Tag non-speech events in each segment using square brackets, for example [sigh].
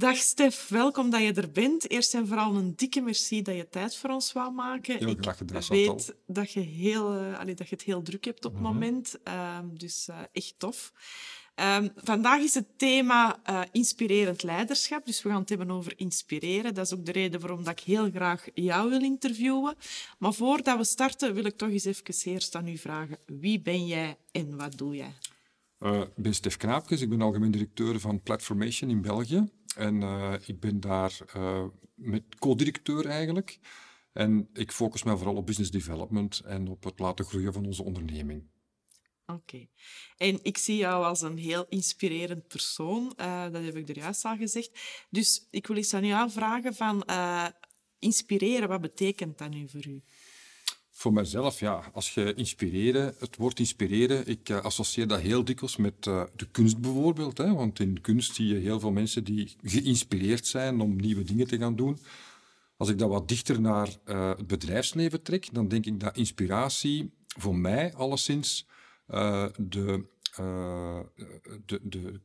Dag Stef. Welkom dat je er bent. Eerst en vooral een dikke merci dat je tijd voor ons wou maken. Heel graag gedaan, Ik weet dat je, heel, uh, allee, dat je het heel druk hebt op het mm -hmm. moment. Uh, dus uh, echt tof. Um, vandaag is het thema uh, inspirerend leiderschap. Dus we gaan het hebben over inspireren. Dat is ook de reden waarom dat ik heel graag jou wil interviewen. Maar voordat we starten wil ik toch eens even eerst aan u vragen. Wie ben jij en wat doe jij? Uh, ik ben Stef Knaapkes, ik ben algemeen directeur van Platformation in België. En uh, ik ben daar uh, met co-directeur eigenlijk. En ik focus me vooral op business development en op het laten groeien van onze onderneming. Oké. En ik zie jou als een heel inspirerend persoon. Uh, dat heb ik er juist al gezegd. Dus ik wil eens aan jou vragen van... Inspireren, wat betekent dat nu voor u? Voor mijzelf, ja, als je inspireren, het woord inspireren, ik uh, associeer dat heel dikwijls met uh, de kunst bijvoorbeeld. Hè? Want in kunst zie je heel veel mensen die geïnspireerd zijn om nieuwe dingen te gaan doen. Als ik dat wat dichter naar uh, het bedrijfsleven trek, dan denk ik dat inspiratie voor mij alleszins de, de, de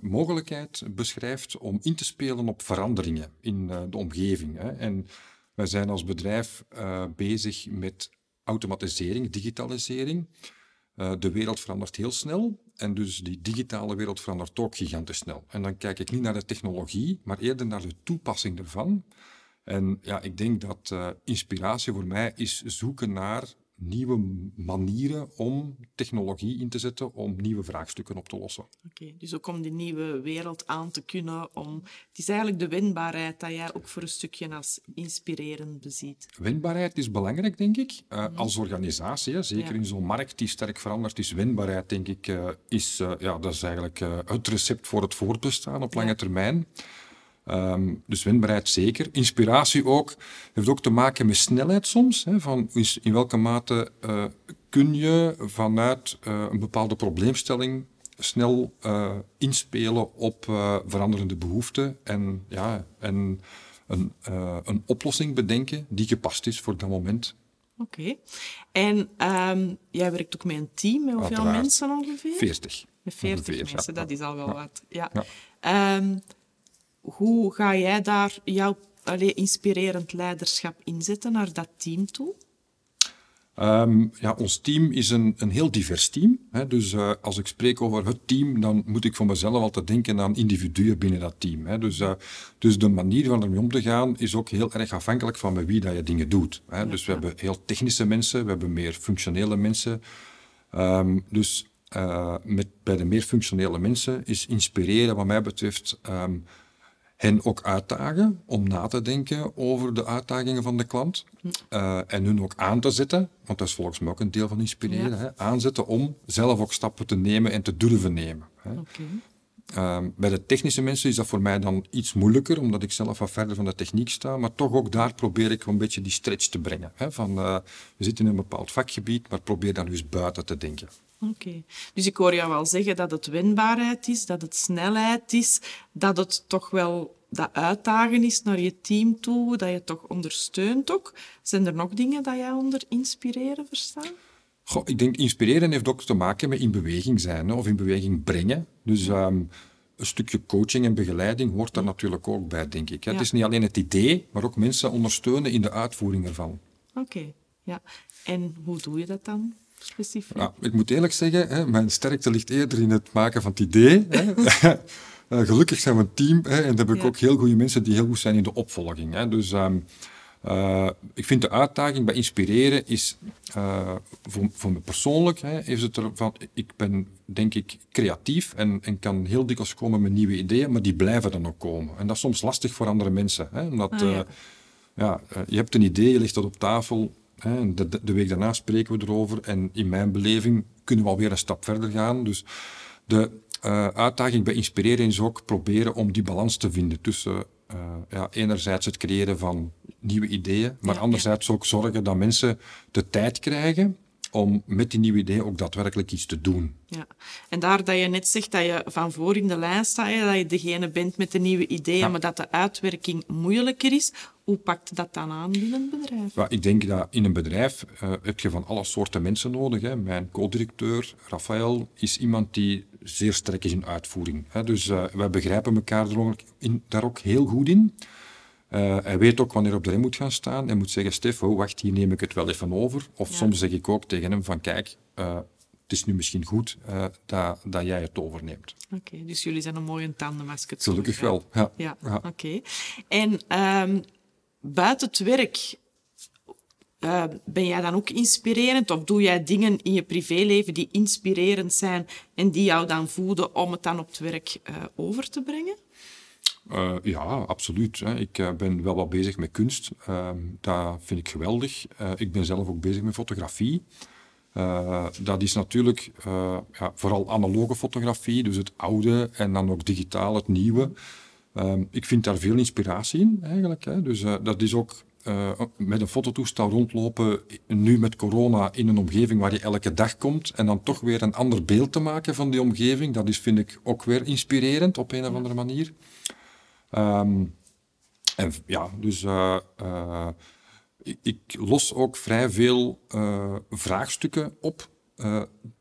mogelijkheid beschrijft om in te spelen op veranderingen in de omgeving. Hè? En wij zijn als bedrijf uh, bezig met automatisering, digitalisering. Uh, de wereld verandert heel snel en dus die digitale wereld verandert ook gigantisch snel. En dan kijk ik niet naar de technologie, maar eerder naar de toepassing ervan. En ja, ik denk dat uh, inspiratie voor mij is zoeken naar nieuwe manieren om technologie in te zetten om nieuwe vraagstukken op te lossen. Oké, okay, dus ook om die nieuwe wereld aan te kunnen. Om... Het is eigenlijk de wendbaarheid dat jij ook voor een stukje als inspirerend beziet. Wendbaarheid is belangrijk, denk ik. Uh, mm. Als organisatie, hè, zeker ja. in zo'n markt die sterk verandert, is wendbaarheid, denk ik, uh, is, uh, ja, dat is eigenlijk het recept voor het voortbestaan op lange ja. termijn. Um, dus wendbaarheid zeker. Inspiratie ook. Heeft ook te maken met snelheid soms. Hè, van in welke mate uh, kun je vanuit uh, een bepaalde probleemstelling snel uh, inspelen op veranderende behoeften en, ja, en een, een oplossing bedenken die gepast is voor dat moment. Oké. Okay. En um, jij werkt ook met een team. Met hoeveel Uiteraard. mensen ongeveer? 40. Met 40 ongeveer, mensen, ja. dat is al wel ja. wat. Ja. ja. Um, hoe ga jij daar jouw allee, inspirerend leiderschap inzetten naar dat team toe? Um, ja, ons team is een, een heel divers team. Hè. Dus uh, als ik spreek over het team, dan moet ik voor mezelf altijd denken aan individuen binnen dat team. Hè. Dus, uh, dus de manier van ermee om te gaan is ook heel erg afhankelijk van met wie dat je dingen doet. Hè. Ja, dus we ja. hebben heel technische mensen, we hebben meer functionele mensen. Um, dus uh, met, bij de meer functionele mensen is inspireren, wat mij betreft, um, hen ook uitdagen om na te denken over de uitdagingen van de klant. Uh, en hun ook aan te zetten, want dat is volgens mij ook een deel van inspireren, ja. hè, aanzetten om zelf ook stappen te nemen en te durven nemen. Hè. Okay. Uh, bij de technische mensen is dat voor mij dan iets moeilijker, omdat ik zelf wat verder van de techniek sta, maar toch ook daar probeer ik een beetje die stretch te brengen. Hè, van, uh, we zitten in een bepaald vakgebied, maar probeer dan eens buiten te denken. Oké, dus ik hoor jou wel zeggen dat het wendbaarheid is, dat het snelheid is, dat het toch wel dat uitdagen is naar je team toe, dat je toch ondersteunt ook. Zijn er nog dingen dat jij onder inspireren verstaan? Goh, ik denk inspireren heeft ook te maken met in beweging zijn hè, of in beweging brengen. Dus um, een stukje coaching en begeleiding hoort daar natuurlijk ook bij, denk ik. Hè. Ja. Het is niet alleen het idee, maar ook mensen ondersteunen in de uitvoering ervan. Oké, okay. ja. En hoe doe je dat dan? Specifiek? Ja, ik moet eerlijk zeggen, hè, mijn sterkte ligt eerder in het maken van het idee. Hè. Uh, [laughs] gelukkig zijn we een team hè, en dan heb ik ja. ook heel goede mensen die heel goed zijn in de opvolging. Hè. Dus um, uh, ik vind de uitdaging bij inspireren is, uh, voor, voor me persoonlijk, hè, is het ervan, ik ben denk ik creatief en, en kan heel dikwijls komen met nieuwe ideeën, maar die blijven dan ook komen. En dat is soms lastig voor andere mensen. Hè, omdat ah, ja. ja je hebt een idee, je legt dat op tafel, hè, en de, de week daarna spreken we erover en in mijn beleving kunnen we alweer een stap verder gaan. Dus de, uitdaging bij inspireren is ook proberen om die balans te vinden tussen uh, ja, enerzijds het creëren van nieuwe ideeën, maar ja, anderzijds ja. ook zorgen dat mensen de tijd krijgen om met die nieuwe ideeën ook daadwerkelijk iets te doen. Ja, en daar dat je net zegt dat je van voor in de lijn staat, dat je degene bent met de nieuwe ideeën, ja. maar dat de uitwerking moeilijker is, hoe pakt dat dan aan binnen een bedrijf? Ja, ik denk dat in een bedrijf uh, heb je van alle soorten mensen nodig. Hè. Mijn co-directeur, Rafael, is iemand die zeer sterk is in uitvoering. Hè. Dus uh, wij begrijpen elkaar er ook in, daar ook heel goed in. Uh, hij weet ook wanneer op de rem moet gaan staan. Hij moet zeggen, Stef, oh, wacht, hier neem ik het wel even over. Of soms zeg ik ook tegen hem van, kijk, uh, het is nu misschien goed dat, dat jij het overneemt. Oké, okay, dus jullie zijn een mooie tandem als ik het Gelukkig wel, ja. Ja, ja. oké. Okay. En um, buiten het werk, uh, ben jij dan ook inspirerend? Of doe jij dingen in je privéleven die inspirerend zijn en die jou dan voeden om het dan op het werk uh, over te brengen? Uh, ja, absoluut. Hè. Ik ben wel wat bezig met kunst. Uh, dat vind ik geweldig. ik ben zelf ook bezig met fotografie. dat is natuurlijk ja, vooral analoge fotografie, dus het oude en dan ook digitaal, het nieuwe. Ehm, ik vind daar veel inspiratie in eigenlijk. Hè. Dus dat is ook met een fototoestel rondlopen, nu met corona, in een omgeving waar je elke dag komt en dan toch weer een ander beeld te maken van die omgeving. Dat is, vind ik, ook weer inspirerend op een of andere manier. Um, en ja, dus uh, uh, ik, ik, los ook vrij veel vraagstukken op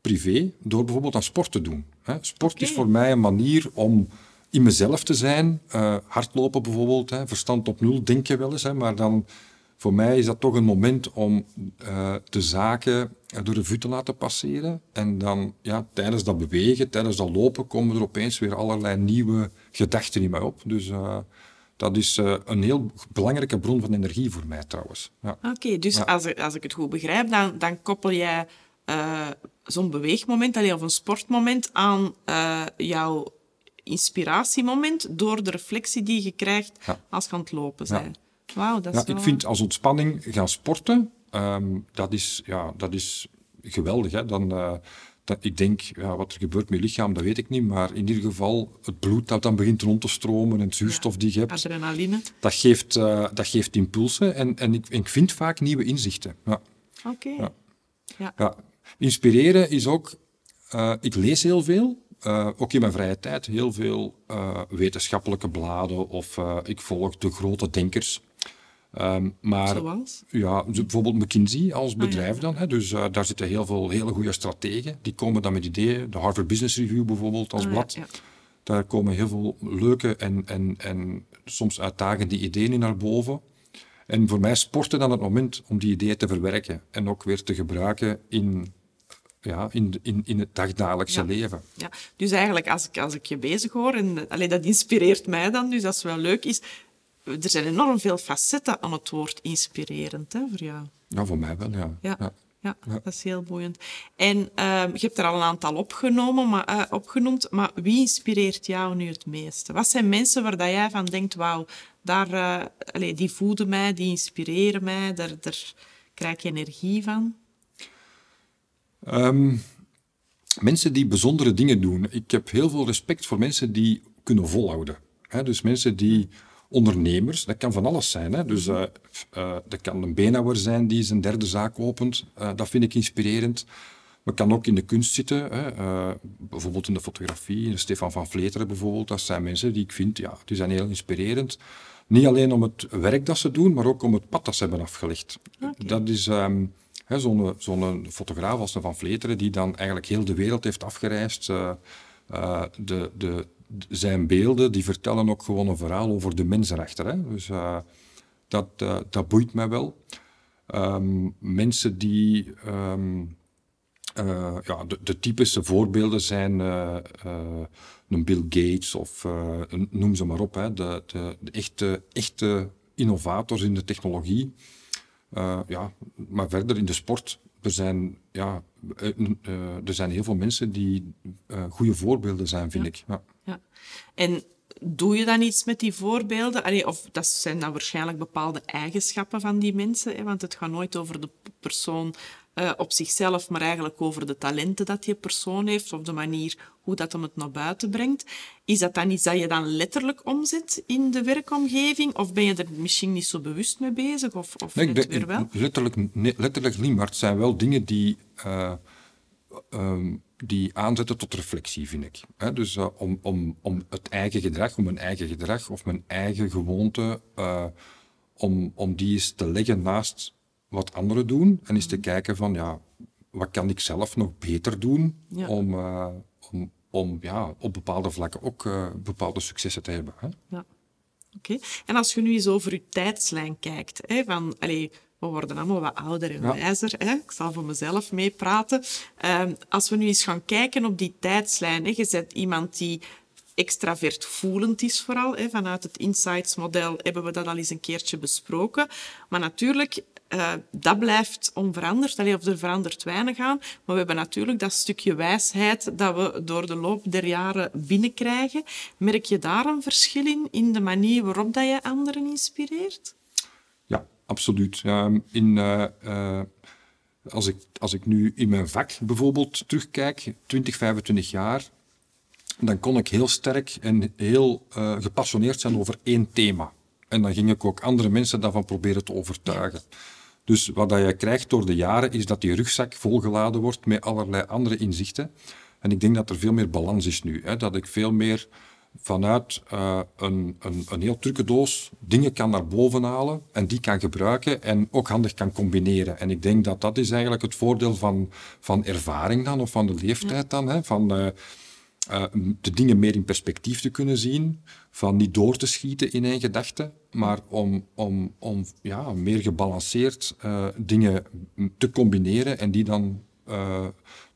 privé door bijvoorbeeld aan sport te doen. Hè. Sport okay. is voor mij een manier om in mezelf te zijn. hardlopen bijvoorbeeld, hè. verstand op nul, denk je wel eens, hè, maar dan voor mij is dat toch een moment om uh, de zaken door de vuur te laten passeren. En dan ja, tijdens dat bewegen, tijdens dat lopen, komen er opeens weer allerlei nieuwe gedachten in mij op. Dus uh, dat is uh, een heel belangrijke bron van energie voor mij trouwens. Ja. Oké, okay, dus ja. als, als ik het goed begrijp, dan, dan koppel jij zo'n beweegmoment of een sportmoment aan jouw inspiratiemoment door de reflectie die je krijgt ja. als je aan het lopen bent. Wauw, dat is ja, Ik vind als ontspanning gaan sporten, um, dat, is, ja, dat is geweldig. Hè? Dan, uh, dat, ik denk, ja, wat er gebeurt met je lichaam, dat weet ik niet. Maar in ieder geval, het bloed dat dan begint rond te stromen en het zuurstof ja, die je hebt. Adrenaline. Dat geeft, uh, dat geeft impulsen en, en ik, ik vind vaak nieuwe inzichten. Ja. Oké. Okay. Ja. Ja. Inspireren is ook... Uh, ik lees heel veel. Uh, ook in mijn vrije tijd heel veel uh, wetenschappelijke bladen of uh, ik volg de grote denkers. Um, maar, Zoals? Ja, bijvoorbeeld McKinsey als bedrijf ah, ja. dan. Hè, dus daar zitten heel veel hele goede strategen. Die komen dan met ideeën. De Harvard Business Review bijvoorbeeld als ah, blad. Ja, daar komen heel veel leuke en, en, en soms uitdagende ideeën in naar boven. En voor mij sporten dan het moment om die ideeën te verwerken en ook weer te gebruiken in ja, in, in, in het dagdagelijkse ja. leven. Ja. Dus eigenlijk, als ik, als ik je bezig hoor, en allee, dat inspireert mij dan, dus dat is wel leuk, is, er zijn enorm veel facetten aan het woord inspirerend hè, voor jou. Ja, voor mij wel, ja. Ja, ja. ja dat is heel boeiend. En uh, je hebt er al een aantal opgenomen, maar, uh, opgenoemd, maar wie inspireert jou nu het meeste? Wat zijn mensen waar dat jij van denkt, wauw, daar, uh, allee, die voeden mij, die inspireren mij, daar, daar krijg je energie van? Um, mensen die bijzondere dingen doen. Ik heb heel veel respect voor mensen die kunnen volhouden. He, dus mensen die ondernemers, dat kan van alles zijn. Hè? Dus uh, uh, dat kan een beenhouwer zijn die zijn derde zaak opent. Uh, dat vind ik inspirerend. Maar kan ook in de kunst zitten. Hè? bijvoorbeeld in de fotografie. Stefan van Vleteren bijvoorbeeld. Dat zijn mensen die ik vind, ja, die zijn heel inspirerend. Niet alleen om het werk dat ze doen, maar ook om het pad dat ze hebben afgelegd. Okay. Dat is... Um, Zo'n zo fotograaf als Van Vleteren, die dan eigenlijk heel de wereld heeft afgereisd. Uh, uh, de, de, zijn beelden die vertellen ook gewoon een verhaal over de mens erachter. Hè? Dus uh, dat, dat boeit mij wel. Um, mensen die. Um, ja, de, de, typische voorbeelden zijn een Bill Gates of noem ze maar op. Hè? De, de, de echte, echte innovators in de technologie. Uh, ja, maar verder in de sport, er zijn, ja, uh, er zijn heel veel mensen die goede voorbeelden zijn, vind ja. ik. Ja. ja. En doe je dan iets met die voorbeelden? Allee, of dat zijn dan waarschijnlijk bepaalde eigenschappen van die mensen, hè? want het gaat nooit over de persoon uh, op zichzelf, maar eigenlijk over de talenten dat die persoon heeft of de manier hoe dat hem het naar buiten brengt. Is dat dan iets dat je dan letterlijk omzet in de werkomgeving? Of ben je er misschien niet zo bewust mee bezig? Of, of nee, weer wel? Letterlijk, nee, letterlijk niet, maar het zijn wel dingen die, uh, um, die aanzetten tot reflectie, vind ik. He, dus uh, om, om, om het eigen gedrag, om mijn eigen gedrag of mijn eigen gewoonte, om, om die eens te leggen naast wat anderen doen en eens te kijken van, ja, wat kan ik zelf nog beter doen ja. om, uh, om, om ja, op bepaalde vlakken ook uh, bepaalde successen te hebben. Hè? Ja. Oké. En als je nu eens over je tijdslijn kijkt, hè, van, allez, we worden allemaal wat ouder en wijzer. Hè? Ik zal voor mezelf meepraten. Uh, als we nu eens gaan kijken op die tijdslijn. Hè? Je bent iemand die extravert voelend is vooral. Hè. Vanuit het Insights-model hebben we dat al eens een keertje besproken. Maar natuurlijk, uh, dat blijft onveranderd. Allee, of er verandert weinig aan. Maar we hebben natuurlijk dat stukje wijsheid dat we door de loop der jaren binnenkrijgen. Merk je daar een verschil in, in de manier waarop dat je anderen inspireert? Ja, absoluut. in... Uh, uh als ik, als ik nu in mijn vak bijvoorbeeld terugkijk, 20, 25 jaar, dan kon ik heel sterk en heel gepassioneerd zijn over één thema. En dan ging ik ook andere mensen daarvan proberen te overtuigen. Dus wat dat je krijgt door de jaren is dat die rugzak volgeladen wordt met allerlei andere inzichten. En ik denk dat er veel meer balans is nu. Hè? Dat ik veel meer vanuit uh, een, een, een heel trucendoos dingen kan naar boven halen en die kan gebruiken en ook handig kan combineren. En ik denk dat dat is eigenlijk het voordeel van, van ervaring dan, of van de leeftijd dan. Hè? Van, uh, uh, de dingen meer in perspectief te kunnen zien, van niet door te schieten in één gedachte, maar om, om, om ja, meer gebalanceerd uh, dingen te combineren en die dan uh,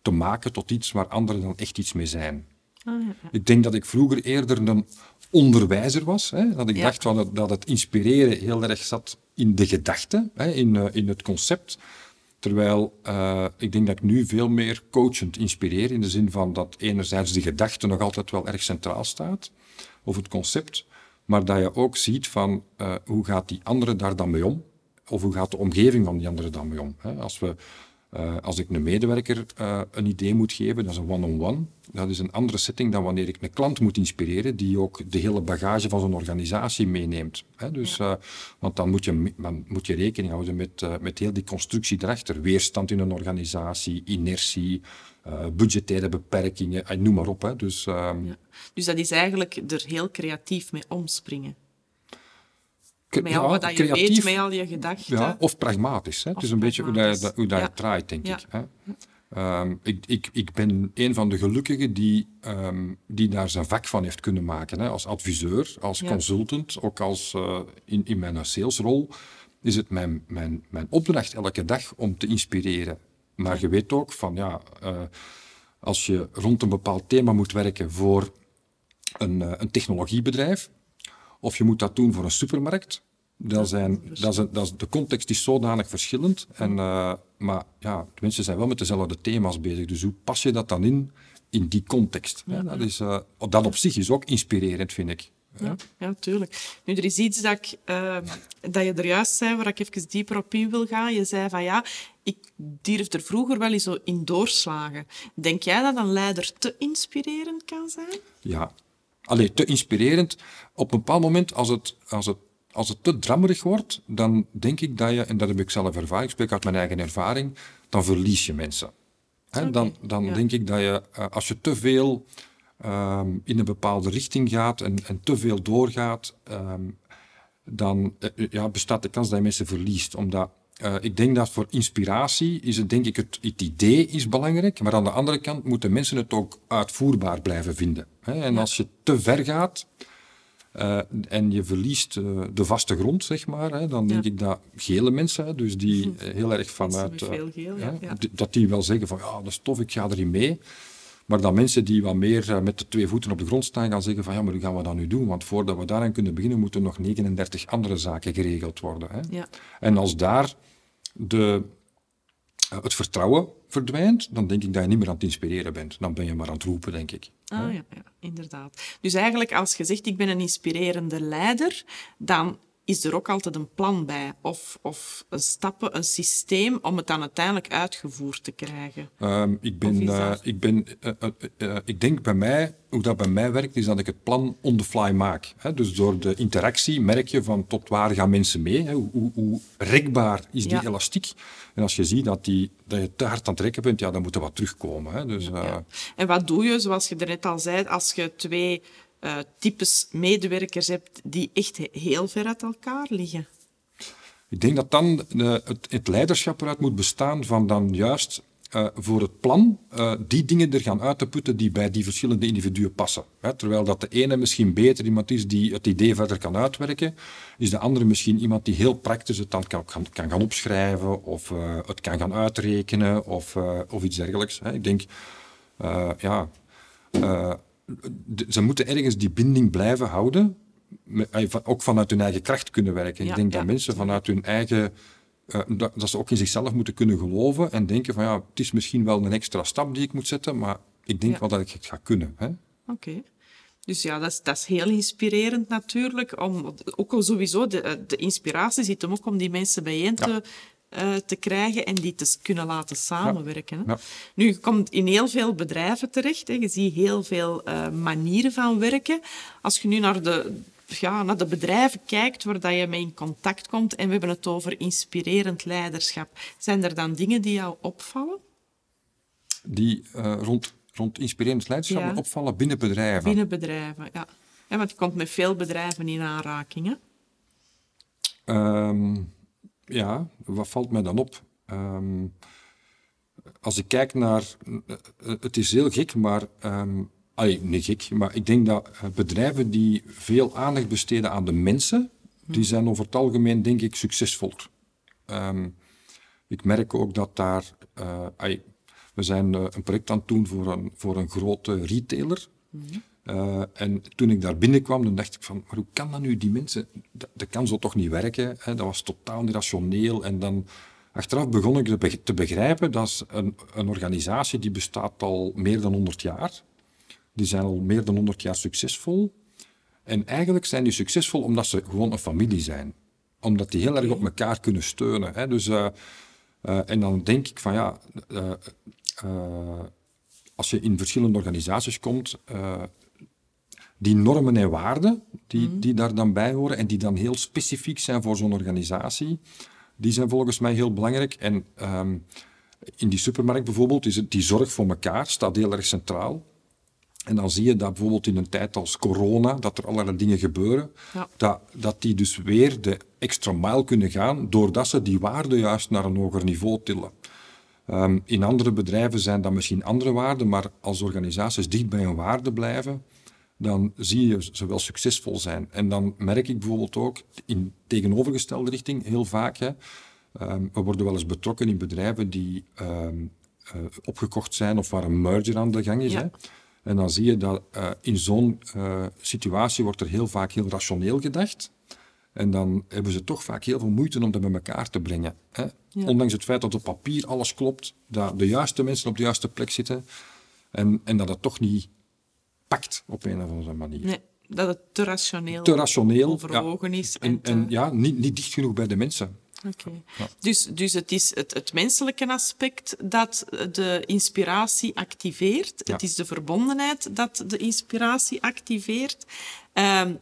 te maken tot iets waar anderen dan echt iets mee zijn. Oh, ja. Ik denk dat ik vroeger eerder een onderwijzer was. Hè? Dat ik ja. dacht van dat het inspireren heel erg zat in de gedachte, hè? In, in het concept. Terwijl uh, ik denk dat ik nu veel meer coachend inspireer, in de zin van dat enerzijds de gedachte nog altijd wel erg centraal staat, of het concept, maar dat je ook ziet van uh, hoe gaat die andere daar dan mee om, of hoe gaat de omgeving van die andere dan mee om. Hè? Als we uh, als ik een medewerker uh, een idee moet geven, dat is een one-on-one. -on -one. Dat is een andere setting dan wanneer ik een klant moet inspireren, die ook de hele bagage van zo'n organisatie meeneemt. Hè? Dus, ja. uh, want dan moet je, dan moet je rekening houden met, met heel die constructie erachter. Weerstand in een organisatie, inertie, budgettaire beperkingen, noem maar op. Hè? Dus, ehm, ja. dus dat is eigenlijk er heel creatief mee omspringen. Met ja, wat je weet, met al je gedachten. Ja, of pragmatisch. Hè. Het is een beetje hoe, dat, hoe dat ja. draait, denk ik. Hè. Um, ik, ik. Ik ben een van de gelukkigen die, um, die daar zijn vak van heeft kunnen maken. Hè. Als adviseur, als consultant, ook als, uh, in, in mijn salesrol, is het mijn, mijn, mijn opdracht elke dag om te inspireren. Maar je weet ook van, ja, uh, als je rond een bepaald thema moet werken voor een, uh, een technologiebedrijf, of je moet dat doen voor een supermarkt. Dat zijn, dat is, dat is, de context is zodanig verschillend. En, uh, maar ja, de mensen zijn wel met dezelfde thema's bezig. Dus hoe pas je dat dan in, in die context? Ja, dat, is, uh, dat op zich is ook inspirerend, vind ik. Ja, ja, tuurlijk. Nu, er is iets dat, ik, uh, dat je er juist zei, waar ik even dieper op in wil gaan. Je zei van ja, ik durfde er vroeger wel eens zo in doorslagen. Denk jij dat een leider te inspirerend kan zijn? Ja, Allee, te inspirerend. Op een bepaald moment, als het, als het, als het te drammerig wordt, dan denk ik dat je, en dat heb ik zelf ervaren, ik spreek uit mijn eigen ervaring, dan verlies je mensen. Okay, dan dan denk ik dat je, uh, als je te veel um, in een bepaalde richting gaat en, en te veel doorgaat, um, dan uh, ja, bestaat de kans dat je mensen verliest. Omdat uh, ik denk dat voor inspiratie is het, denk ik, het, het, idee is belangrijk, maar aan de andere kant moeten mensen het ook uitvoerbaar blijven vinden. Hè? En als je te ver gaat uh, en je verliest uh, de vaste grond, zeg maar, hè, dan denk ja. ik dat gele mensen, dus die [laughs] heel erg vanuit, geel, ja. dat die wel zeggen van ja, dat is tof, ik ga erin mee. Maar dat mensen die wat meer met de twee voeten op de grond staan gaan zeggen van ja, maar hoe gaan we dat nu doen? Want voordat we daaraan kunnen beginnen, moeten nog 39 andere zaken geregeld worden. Hè? Ja. En als daar de, uh, het vertrouwen verdwijnt, dan denk ik dat je niet meer aan het inspireren bent. Dan ben je maar aan het roepen, denk ik. Ah, ja, ja, inderdaad. Dus eigenlijk, als je zegt, ik ben een inspirerende leider, dan is er ook altijd een plan bij. Of, of een stappen, een systeem om het dan uiteindelijk uitgevoerd te krijgen. Um, ik, ben, uh, ik, ben, uh, uh, ik denk bij mij, hoe dat bij mij werkt, is dat ik het plan on the fly maak. Hè? Dus door de interactie merk je van tot waar gaan mensen mee? Hè? Hoe, hoe, hoe rekbaar is die ja. elastiek? En als je ziet dat, die, dat je te hard aan het rekken bent, ja, dan moet er wat terugkomen. Hè? Dus, ja, En wat doe je, zoals je er net al zei, als je twee uh, types medewerkers hebt die echt heel ver uit elkaar liggen? Ik denk dat dan het, leiderschap eruit moet bestaan van dan juist eh, voor het plan uh, die dingen er gaan uit te putten die bij die verschillende individuen passen. Hè? Terwijl dat de ene misschien beter iemand is die het idee verder kan uitwerken, is de andere misschien iemand die heel praktisch het dan kan, kan, kan gaan opschrijven of het kan gaan uitrekenen of, of iets dergelijks. Hè? Ik denk, ja, ze moeten ergens die binding blijven houden, ook vanuit hun eigen kracht kunnen werken. Ja, ik denk ja. dat mensen vanuit hun eigen uh, dat, dat, ze ook in zichzelf moeten kunnen geloven en denken van ja, het is misschien wel een extra stap die ik moet zetten, maar ik denk wel dat ik het ga kunnen. Oké. Okay. Dus ja, dat is, dat is heel inspirerend natuurlijk. Om, ook al sowieso, de, de inspiratie zit hem ook om die mensen bijeen te, uh, te krijgen en die te kunnen laten samenwerken. Ja. Nu, je komt in heel veel bedrijven terecht. Hè. Je ziet heel veel uh, manieren van werken. Als je nu naar de, ja, naar de bedrijven kijkt waar dat je mee in contact komt en we hebben het over inspirerend leiderschap, zijn er dan dingen die jou opvallen? Die uh, rond, rond inspirerend leiderschap ja. opvallen binnen bedrijven? Binnen bedrijven, ja. ja. Want je komt met veel bedrijven in aanraking, um, ja, wat valt mij dan op? Um, als ik kijk naar... Uh, het is heel gek, maar... Um, allee, niet gek, maar ik denk dat eh, bedrijven die veel aandacht besteden aan de mensen, die zijn over het algemeen, denk ik, succesvol. Um, ik merk ook dat daar... Uh, allee, we zijn een project aan het doen voor een, voor een grote retailer. Uh, en toen ik daar binnenkwam, dan dacht ik van, maar hoe kan dat nu, die mensen, dat, kan zo toch niet werken. Hè? Dat was totaal irrationeel. En dan, achteraf begon ik te begrijpen, dat is een, een organisatie die bestaat al meer dan 100 jaar. Die zijn al meer dan 100 jaar succesvol. En eigenlijk zijn die succesvol omdat ze gewoon een familie zijn. Omdat die heel erg op elkaar kunnen steunen. Hè? Dus, uh, uh, en dan denk ik van ja, als je in verschillende organisaties komt, die normen en waarden die, mm. die daar dan bij horen en die dan heel specifiek zijn voor zo'n organisatie, die zijn volgens mij heel belangrijk. En um, in die supermarkt bijvoorbeeld is het die zorg voor elkaar staat heel erg centraal. En dan zie je dat bijvoorbeeld in een tijd als corona, dat er allerlei dingen gebeuren, ja. dat, dat die dus weer de extra mile kunnen gaan, doordat ze die waarden juist naar een hoger niveau tillen. Um, in andere bedrijven zijn dat misschien andere waarden, maar als organisaties dicht bij hun waarden blijven, dan zie je ze wel succesvol zijn. En dan merk ik bijvoorbeeld ook in tegenovergestelde richting heel vaak, hè, um, we worden wel eens betrokken in bedrijven die um, uh, opgekocht zijn of waar een merger aan de gang is. Ja. Hè. En dan zie je dat uh, in zo'n uh, situatie wordt er heel vaak heel rationeel gedacht. En dan hebben ze toch vaak heel veel moeite om dat bij elkaar te brengen. Hè? Ja. Ondanks het feit dat op papier alles klopt, dat de juiste mensen op de juiste plek zitten en, en dat het toch niet pakt op een of andere manier. Nee, dat het te rationeel, te rationeel overwogen ja. is. En, en, en, ja, niet, niet dicht genoeg bij de mensen. Okay. Ja. Dus, dus het is het, het, menselijke aspect dat de inspiratie activeert. Ja. Het is de verbondenheid dat de inspiratie activeert. Um,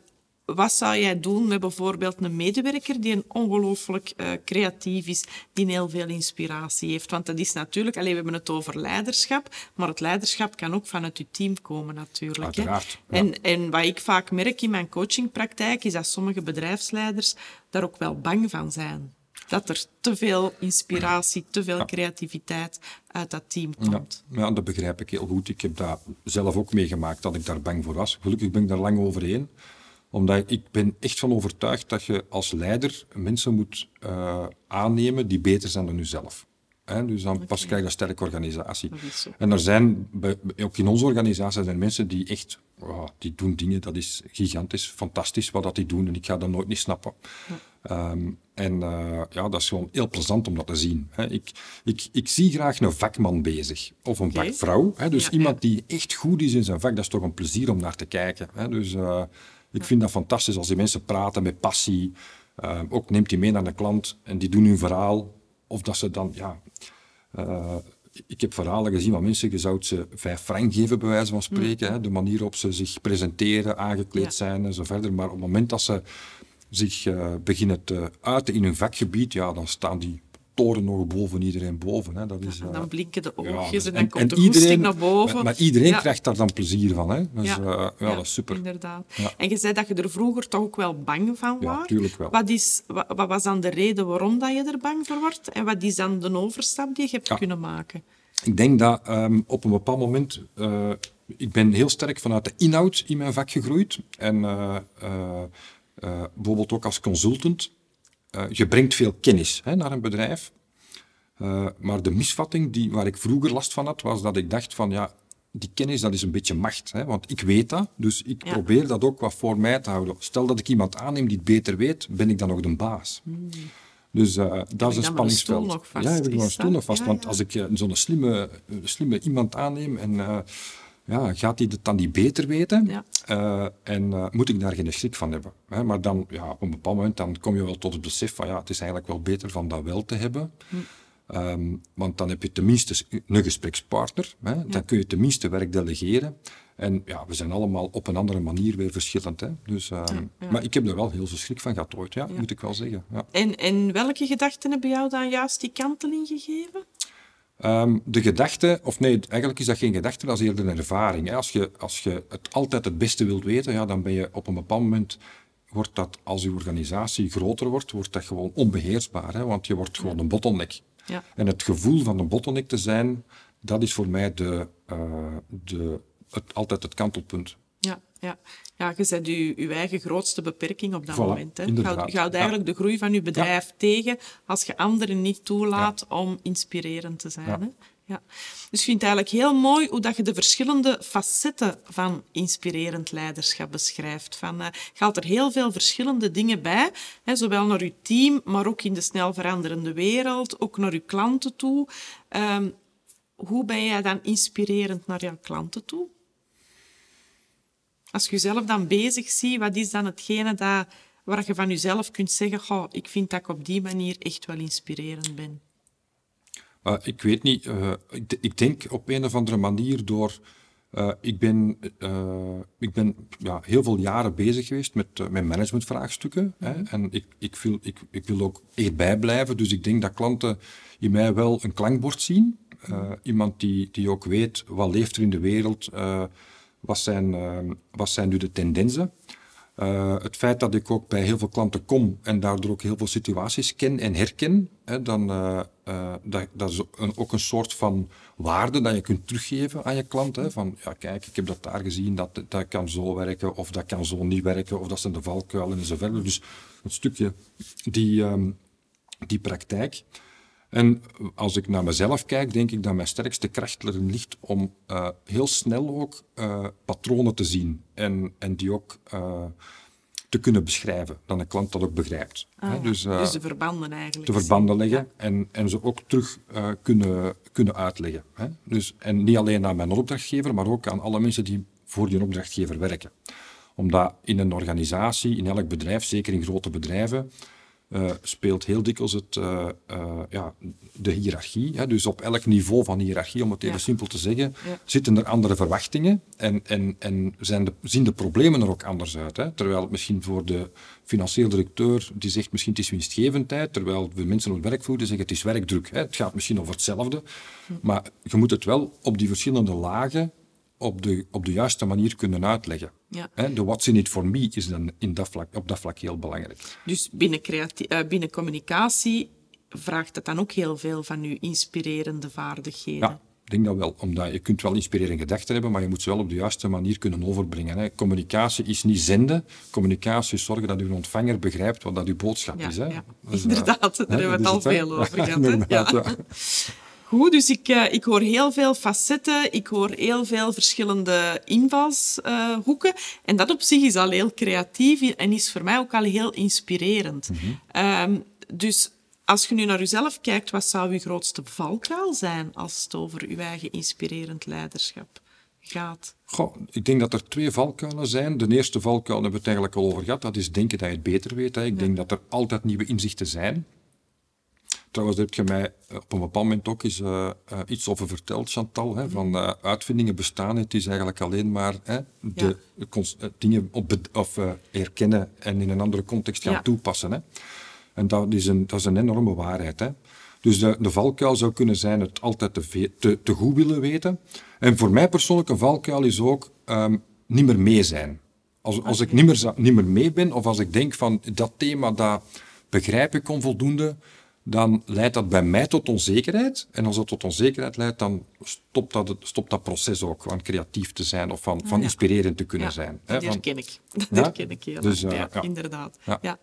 wat zou jij doen met bijvoorbeeld een medewerker die een ongelooflijk uh, creatief is, die heel veel inspiratie heeft? Want dat is natuurlijk, alleen we hebben het over leiderschap, maar het leiderschap kan ook vanuit je team komen natuurlijk. Uiteraard, hè? En, en wat ik vaak merk in mijn coachingpraktijk, is dat sommige bedrijfsleiders daar ook wel bang van zijn. Dat er te veel inspiratie, te veel creativiteit uit dat team komt. Ja, ja, dat begrijp ik heel goed. Ik heb daar zelf ook meegemaakt dat ik daar bang voor was. Gelukkig ben ik daar lang overheen omdat ik ben echt van overtuigd dat je als leider mensen moet uh, aannemen die beter zijn dan jezelf. Dus dan okay. pas krijg je een sterke organisatie. En er zijn, ook in onze organisatie, zijn mensen die echt, oh, die doen dingen, dat is gigantisch, fantastisch wat dat die doen. En ik ga dat nooit niet snappen. Ja. Um, en uh, ja, dat is gewoon heel plezant om dat te zien. Ik, ik, ik zie graag een vakman bezig. Of een okay. vakvrouw. Dus ja, iemand die echt goed is in zijn vak, dat is toch een plezier om naar te kijken. Dus... Uh, ik vind dat fantastisch als die mensen praten met passie. Uh, ook neemt die mee naar de klant en die doen hun verhaal. Of dat ze dan, ja... Uh, ik heb verhalen gezien van mensen, je zou ze vijf frank geven, bij wijze van spreken. Mm. Hè, de manier waarop ze zich presenteren, aangekleed ja. zijn en zo verder. Maar op het moment dat ze zich uh, beginnen te uiten in hun vakgebied, ja, dan staan die toren nog boven iedereen boven. Hè. Dat is, ja, en dan blinken de oogjes ja, en dan komt en de iedereen, naar boven. Maar, maar iedereen ja. krijgt daar dan plezier van. Hè. Dus, ja. Uh, ja, dat is super. Inderdaad. En je zei dat je er vroeger toch ook wel bang van was. Ja, tuurlijk wel. Wat, is, wat, wat, was dan de reden waarom dat je er bang voor wordt? En wat is dan de overstap die je hebt kunnen maken? ik denk dat ehm, op een bepaald moment... Uh, ik ben heel sterk vanuit de inhoud in mijn vak gegroeid. En uh, bijvoorbeeld ook als consultant. Je brengt veel kennis hè, naar een bedrijf. maar de misvatting die, waar ik vroeger last van had, was dat ik dacht van... ja, die kennis, dat is een beetje macht. Hè? Want ik weet dat, dus ik probeer dat ook wat voor mij te houden. Stel dat ik iemand aanneem die het beter weet, ben ik dan nog de baas. Hmm. Dus uh, dat is een spanningsveld. Ja, heb ik mijn stoel nog vast. Want als ik zo'n slimme, slimme iemand aanneem en ja, gaat hij het dan niet beter weten? en moet ik daar geen schrik van hebben? Hè? Maar dan, ja, op een bepaald moment dan kom je wel tot het besef van ja, het is eigenlijk wel beter van dat wel te hebben. Hmm. Ehm, want dan heb je tenminste een gesprekspartner. Hè? Dan kun je tenminste werk delegeren. En ja, we zijn allemaal op een andere manier weer verschillend. Hè? Dus, ehm, Maar ik heb er wel heel veel schrik van gehad ooit, ja, moet ik wel zeggen. En, en welke gedachten hebben jou dan juist die kanteling gegeven? Um, de gedachte, of nee, eigenlijk is dat geen gedachte, dat is eerder een ervaring. Hè. Als, je, als je het altijd het beste wilt weten, ja, dan ben je op een bepaald moment wordt dat, als je organisatie groter wordt, wordt dat gewoon onbeheersbaar. Hè? Want je wordt gewoon een bottleneck. Ja. En het gevoel van een bottleneck te zijn, dat is voor mij de, uh, de, het, altijd het kantelpunt. Ja, ja. ja je zet je, je eigen grootste beperking op dat moment. Hè. Je houdt, eigenlijk de groei van je bedrijf tegen als je anderen niet toelaat om inspirerend te zijn. Hè. Ja. Dus ik vind het eigenlijk heel mooi hoe dat je de verschillende facetten van inspirerend leiderschap beschrijft. Van, uh, je haalt er heel veel verschillende dingen bij, hè, zowel naar je team, maar ook in de snel veranderende wereld, ook naar je klanten toe. Um, hoe ben jij dan inspirerend naar jouw klanten toe? Als je jezelf dan bezig ziet, wat is dan hetgene dat, waar je van jezelf kunt zeggen, ik vind dat ik op die manier echt wel inspirerend ben? ik weet niet, uh, ik, ik, denk op een of andere manier door. Uh, ik ben, uh, ik ben ja, heel veel jaren bezig geweest met, met managementvraagstukken. hè, mhm. en ik, ik, wil, ik, ik wil ook erbij blijven. Dus ik denk dat klanten in mij wel een klankbord zien. Mhm. Iemand die, die ook weet wat leeft er in de wereld, wat, zijn, wat zijn nu de tendensen. Uh, het feit dat ik ook bij heel veel klanten kom en daardoor ook heel veel situaties ken en herken, hè, dan, uh, uh, dat, dat is een, ook een soort van waarde dat je kunt teruggeven aan je klant. Hè, van, ja kijk, ik heb dat daar gezien, dat, dat kan zo werken, of dat kan zo niet werken, of dat zijn de valkuilen en zo verder. Dus een stukje die, um, die praktijk. En als ik naar mezelf kijk, denk ik dat mijn sterkste kracht erin ligt om uh, heel snel ook uh, patronen te zien en, en die ook uh, te kunnen beschrijven, dat een klant dat ook begrijpt. Ah, dus, dus, de verbanden eigenlijk. De verbanden leggen ja. en, en ze ook terug kunnen, kunnen uitleggen. Dus, en niet alleen aan mijn opdrachtgever, maar ook aan alle mensen die voor die opdrachtgever werken. Omdat in een organisatie, in elk bedrijf, zeker in grote bedrijven, uh, speelt heel dikwijls het, uh, uh, ja, de hiërarchie. Hè. Dus op elk niveau van hiërarchie, om het even simpel te zeggen, zitten er andere verwachtingen en, en, en zijn de, zien de problemen er ook anders uit. Hè. Terwijl misschien voor de financieel directeur, die zegt misschien het is winstgevendheid, terwijl de mensen op het werkvloer zeggen het is werkdruk. Hè. Het gaat misschien over hetzelfde, hm. maar je moet het wel op die verschillende lagen op de, op de juiste manier kunnen uitleggen. Ja. De what's in it for me is dan in dat vlak, op dat vlak heel belangrijk. Dus binnen, uh, binnen communicatie vraagt het dan ook heel veel van uw inspirerende vaardigheden? Ja, ik denk dat wel. Omdat je kunt wel inspirerende gedachten hebben, maar je moet ze wel op de juiste manier kunnen overbrengen. Hè. Communicatie is niet zenden. Communicatie is zorgen dat uw ontvanger begrijpt wat dat uw boodschap is. Hè. Ja, dus, inderdaad, daar hebben we het al veel over [laughs] gehad. [laughs] Goed, dus ik, uh, ik hoor heel veel facetten, ik hoor heel veel verschillende invalshoeken. Uh, en dat op zich is al heel creatief en is voor mij ook al heel inspirerend. Mm -hmm. um, dus als je nu naar jezelf kijkt, wat zou je grootste valkuil zijn als het over je eigen inspirerend leiderschap gaat? Goh, ik denk dat er twee valkuilen zijn. De eerste valkuil hebben we het eigenlijk al over gehad. Dat is denken dat je het beter weet. Hè. Ik ja. denk dat er altijd nieuwe inzichten zijn. Trouwens, daar heb je mij eh, op een bepaald moment ook eens uh, uh, iets over verteld, Chantal. Hè, van uh, uitvindingen bestaan. Het is eigenlijk alleen maar hè, de, ja. dingen op, of, herkennen en in een andere context gaan ja. toepassen. Hè. En dat is, een, dat is een enorme waarheid. Hè. Dus de, de valkuil zou kunnen zijn het altijd te, te, te, goed willen weten. En voor mij persoonlijk een valkuil is ook um, niet meer mee zijn. Als, als ik niet meer, niet meer mee ben, of als ik denk van dat thema, dat begrijp ik onvoldoende, dan leidt dat bij mij tot onzekerheid. En als dat tot onzekerheid leidt, dan stopt dat, stopt dat proces ook van creatief te zijn of van, van inspirerend te kunnen Ja, zijn. dat herken ik. [laughs] Dat Ja? herken ik heel Dus, eh, ja, inderdaad. Ja.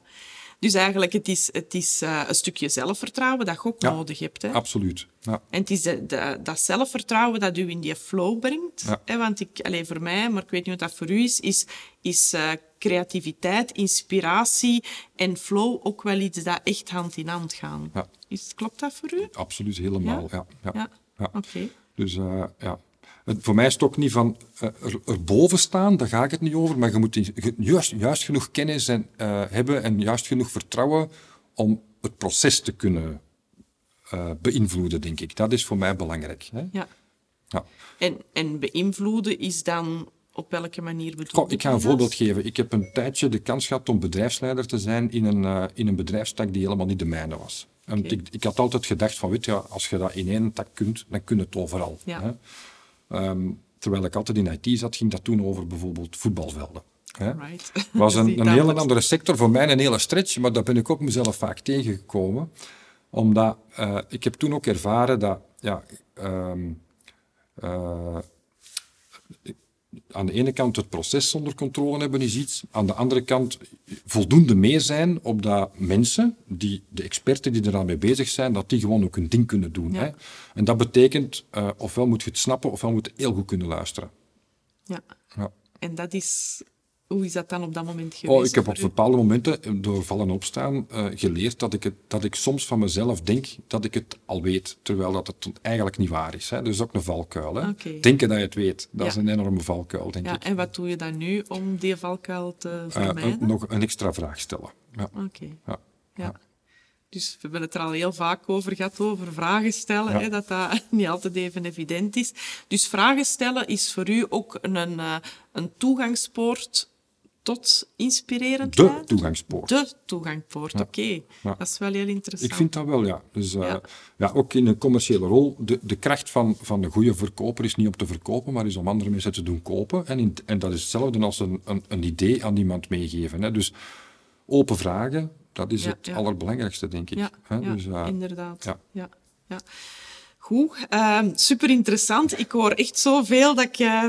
Dus eigenlijk, het is, het is eh, een stukje zelfvertrouwen dat je ook nodig hebt. Hè? Absoluut. Ja. En het is de- de- dat zelfvertrouwen dat u in die flow brengt. Hè? Want ik, allez, voor mij, maar ik weet niet wat dat voor u is, is, is eh, creativiteit, inspiratie en flow ook wel iets dat echt hand in hand gaan. Ja. Is, klopt dat voor u? Absoluut, helemaal. Ja? Ja, Ja. ja. Oké. Dus eh, ja. Het- Voor mij is het ook niet van eh, er, erboven staan, daar ga ik het niet over, maar je moet in- juist, juist genoeg kennis en, eh, hebben en juist genoeg vertrouwen om het proces te kunnen beïnvloeden, denk ik. Dat is voor mij belangrijk. Hè? Ja. Ja. En, en beïnvloeden is dan op welke manier bedoeld? Goh, ik ga een voorbeeld geven. Ik heb een tijdje de kans gehad om bedrijfsleider te zijn in een, eh, in een bedrijfstak die helemaal niet de mijne was. En ik, ik had altijd gedacht van, weet je, als je dat in één tak kunt, dan kun je het overal. Ja. Hè? Ehm, terwijl ik altijd in IT zat, ging dat toen over bijvoorbeeld voetbalvelden. Right. was [laughs] een, een hele andere sector, voor mij een hele stretch, maar daar ben ik ook mezelf vaak tegengekomen. Omdat eh, ik heb toen ook ervaren dat ja, ehm, eh, aan de ene kant het proces onder controle hebben is iets, aan de andere kant voldoende mee zijn op dat mensen, die, de experten die er aan mee bezig zijn, dat die gewoon ook hun ding kunnen doen. Ja. Hè? En dat betekent, eh, ofwel moet je het snappen, ofwel moet je heel goed kunnen luisteren. Ja. Ja. En dat is... Hoe is dat dan op dat moment geweest? Oh, ik heb op bepaalde momenten, door vallen en opstaan, eh, geleerd dat ik, het, dat ik soms van mezelf denk dat ik het al weet, terwijl dat het eigenlijk niet waar is. Hè. Dus ook een valkuil. Hè. Denken dat je het weet, dat is een enorme valkuil, denk Ja, ik. en wat doe je dan nu om die valkuil te Eh, vermijden? een- nog een extra vraag stellen. Ja. Oké. Ja. Ja. Dus we hebben het er al heel vaak over gehad, over vragen stellen, Ja. hè, dat dat [laughs] niet altijd even evident is. Dus vragen stellen is voor u ook een, eh, een toegangspoort tot inspirerend De toegangspoort. De toegangspoort, oké. Ja. Dat is wel heel interessant. Ik vind dat wel, ja. Dus eh, Ja. ja. ook in een commerciële rol, de, de kracht van, van een goede verkoper is niet om te verkopen, maar is om andere mensen te doen kopen. En, in, en dat is hetzelfde als een, een, een idee aan iemand meegeven. Hè. Dus open vragen, dat is het allerbelangrijkste, denk ik. Ja, Hè. ja, dus, eh, inderdaad. ja. Ja. Goed, ehm, super interessant. Ik hoor echt zoveel dat ik eh,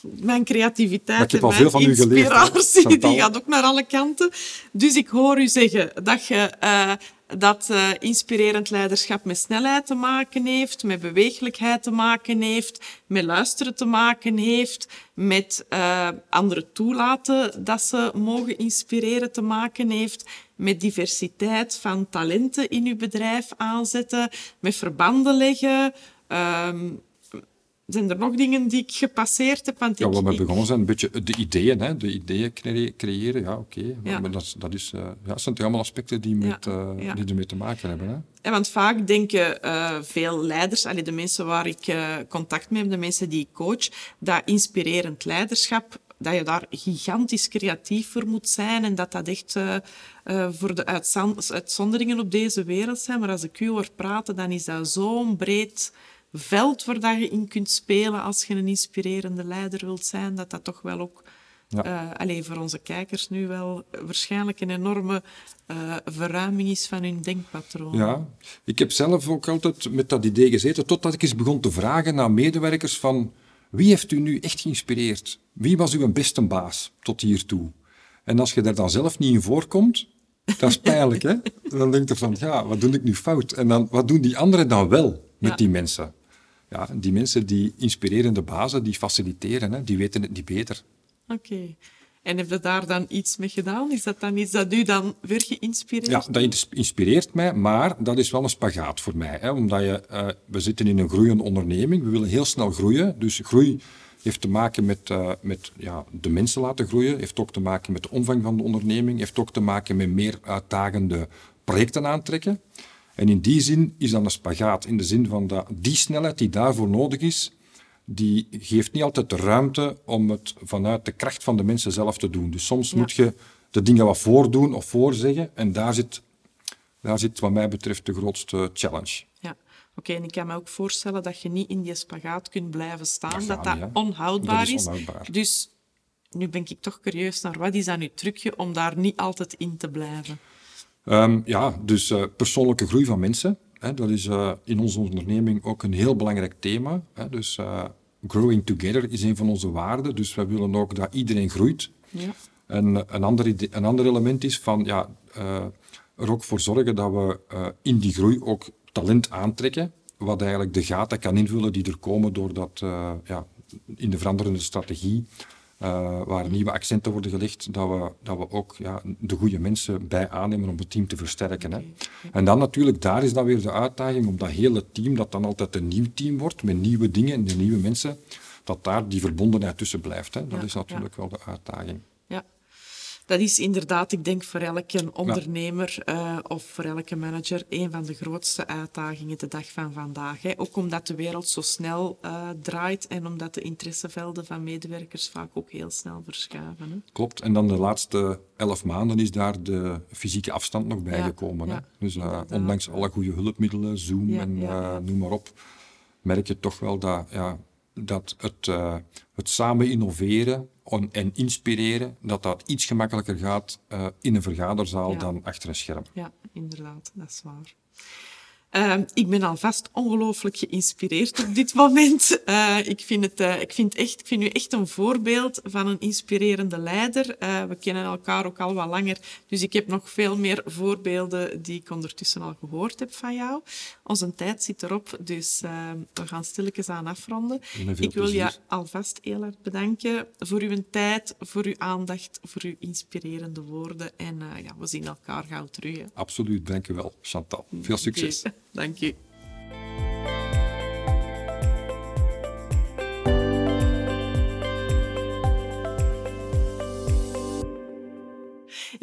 mijn creativiteit en mijn geleerd, inspiratie, [laughs] die gaat ook naar alle kanten. Dus ik hoor u zeggen dat je eh, dat eh, inspirerend leiderschap met snelheid te maken heeft, met beweeglijkheid te maken heeft, met luisteren te maken heeft, met anderen toelaten dat ze mogen inspireren te maken heeft, met diversiteit van talenten in uw bedrijf aanzetten, met verbanden leggen. Ehm, zijn er nog dingen die ik gepasseerd heb? Want Ja, waar we begonnen zijn, een beetje de ideeën, hè, de ideeën cre- creëren, ja, oké. Ja. Maar dat, dat, is, eh, ja, dat zijn allemaal aspecten die, met, eh, ja. die ermee te maken hebben. Hè. Ja, want vaak denken eh, veel leiders, allee, de mensen waar ik eh, contact mee heb, de mensen die ik coach, dat inspirerend leiderschap, dat je daar gigantisch creatief voor moet zijn en dat dat echt eh, eh, voor de uitzonderingen op deze wereld zijn. Maar als ik u hoor praten, dan is dat zo'n breed veld waar dat je in kunt spelen als je een inspirerende leider wilt zijn, dat dat toch wel ook Ja. eh, allee, voor onze kijkers nu wel waarschijnlijk een enorme verruiming is van hun denkpatroon. Ja, ik heb zelf ook altijd met dat idee gezeten, totdat ik eens begon te vragen naar medewerkers van wie heeft u nu echt geïnspireerd? Wie was uw beste baas tot hiertoe? En als je daar dan zelf niet in voorkomt, [laughs] dat is pijnlijk, hè? Dan denk je van, ja, wat doe ik nu fout? En dan, wat doen die anderen dan wel met Ja. die mensen? Ja, die mensen, die inspirerende bazen, die faciliteren, hè? die weten het niet beter. Oké. En heb je daar dan iets mee gedaan? Is dat dan iets dat u dan weer geïnspireerd Ja, dat ins- inspireert mij, maar dat is wel een spagaat voor mij. Hè? Omdat je, eh, we zitten in een groeiende onderneming, we willen heel snel groeien. Dus groei heeft te maken met, eh, met ja, de mensen laten groeien, heeft ook te maken met de omvang van de onderneming, heeft ook te maken met meer uitdagende projecten aantrekken. En in die zin is dan een spagaat, in de zin van dat die snelheid die daarvoor nodig is, die geeft niet altijd de ruimte om het vanuit de kracht van de mensen zelf te doen. Dus soms Ja. moet je de dingen wat voordoen of voorzeggen. En daar zit, daar zit wat mij betreft de grootste challenge. Ja. Oké, en ik kan me ook voorstellen dat je niet in die spagaat kunt blijven staan, Dat dat niet, onhoudbaar Dat is onhoudbaar. Dus nu ben ik toch curieus naar wat is dan uw trucje om daar niet altijd in te blijven? Ehm, ja, dus uh, persoonlijke groei van mensen. Hè, dat is uh, in onze onderneming ook een heel belangrijk thema. Hè, dus uh, growing together is een van onze waarden. Dus wij willen ook dat iedereen groeit. Ja. En een ander, een ander element is van ja, er ook voor zorgen dat we in die groei ook talent aantrekken. Wat eigenlijk de gaten kan invullen die er komen doordat ja, in de veranderende strategie uh, waar nieuwe accenten worden gelegd, dat we, dat we ook ja, de goede mensen bij aannemen om het team te versterken. Hè. En dan natuurlijk, daar is dan weer de uitdaging om dat hele team, dat dan altijd een nieuw team wordt, met nieuwe dingen en nieuwe mensen, dat daar die verbondenheid tussen blijft. Hè. Dat is natuurlijk wel de uitdaging dat is inderdaad, ik denk, voor elke ondernemer uh, of voor elke manager een van de grootste uitdagingen de dag van vandaag. Hè. Ook omdat de wereld zo snel uh, draait en omdat de interessevelden van medewerkers vaak ook heel snel verschuiven. Hè. Klopt. En dan de laatste elf maanden is daar de fysieke afstand nog bijgekomen. Ja, dus uh, ondanks alle goede hulpmiddelen, Zoom en noem maar op, merk je toch wel dat, ja, dat het, het samen innoveren en inspireren, dat dat iets gemakkelijker gaat uh, in een vergaderzaal dan achter een scherm. Ja, inderdaad, dat is waar. Uh, ik ben alvast ongelooflijk geïnspireerd op dit moment. Uh, ik, vind het, uh, ik, vind echt, ik vind u echt een voorbeeld van een inspirerende leider. Uh, we kennen elkaar ook al wat langer, dus ik heb nog veel meer voorbeelden die ik ondertussen al gehoord heb van jou. Onze tijd zit erop, dus we gaan stilletjes aan afronden. Ik wil je alvast heel erg bedanken voor uw tijd, voor uw aandacht, voor uw inspirerende woorden. En ja, we zien elkaar gauw terug. Hè. Absoluut, dank u wel, Chantal. Veel succes. Okay. [laughs] Dank je.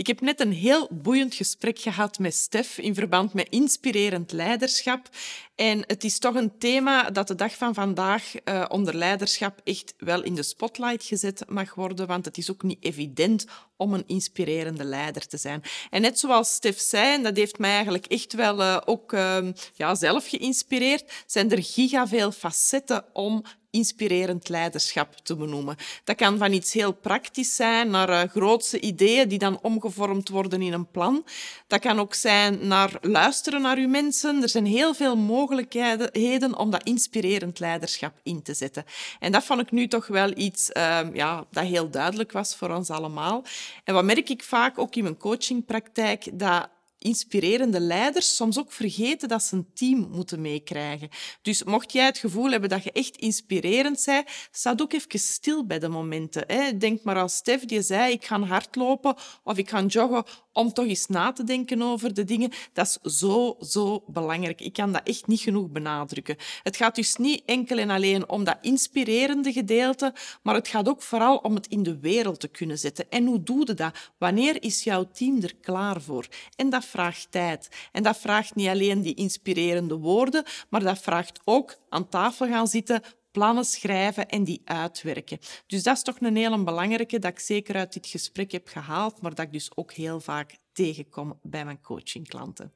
Ik heb net een heel boeiend gesprek gehad met Stef in verband met inspirerend leiderschap. En het is toch een thema dat de dag van vandaag uh, onder leiderschap echt wel in de spotlight gezet mag worden, want het is ook niet evident om een inspirerende leider te zijn. En net zoals Stef zei, en dat heeft mij eigenlijk echt wel uh, ook uh, ja, zelf geïnspireerd, zijn er giga veel facetten om inspirerend leiderschap te benoemen. Dat kan van iets heel praktisch zijn naar uh, grootse ideeën die dan omgevormd worden in een plan. Dat kan ook zijn naar luisteren naar uw mensen. Er zijn heel veel mogelijkheden om dat inspirerend leiderschap in te zetten. En dat vond ik nu toch wel iets uh, ja, dat heel duidelijk was voor ons allemaal. En wat merk ik vaak ook in mijn coachingpraktijk, dat inspirerende leiders soms ook vergeten dat ze een team moeten meekrijgen. Dus mocht jij het gevoel hebben dat je echt inspirerend bent, sta ook even stil bij de momenten. Hè. Denk maar als Stef die zei, ik ga hardlopen of ik ga joggen om toch eens na te denken over de dingen. Dat is zo, zo belangrijk. Ik kan dat echt niet genoeg benadrukken. Het gaat dus niet enkel en alleen om dat inspirerende gedeelte, maar het gaat ook vooral om het in de wereld te kunnen zetten. En hoe doe je dat? Wanneer is jouw team er klaar voor? En dat vraagt tijd. En dat vraagt niet alleen die inspirerende woorden, maar dat vraagt ook aan tafel gaan zitten, plannen schrijven en die uitwerken. Dus dat is toch een hele belangrijke dat ik zeker uit dit gesprek heb gehaald, maar dat ik dus ook heel vaak tegenkom bij mijn coachingklanten.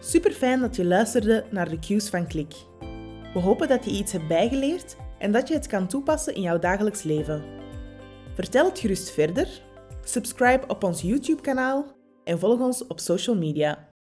Super fijn dat je luisterde naar de cues van Klik. We hopen dat je iets hebt bijgeleerd en dat je het kan toepassen in jouw dagelijks leven. Vertel het gerust verder, subscribe op ons YouTube-kanaal en volg ons op social media.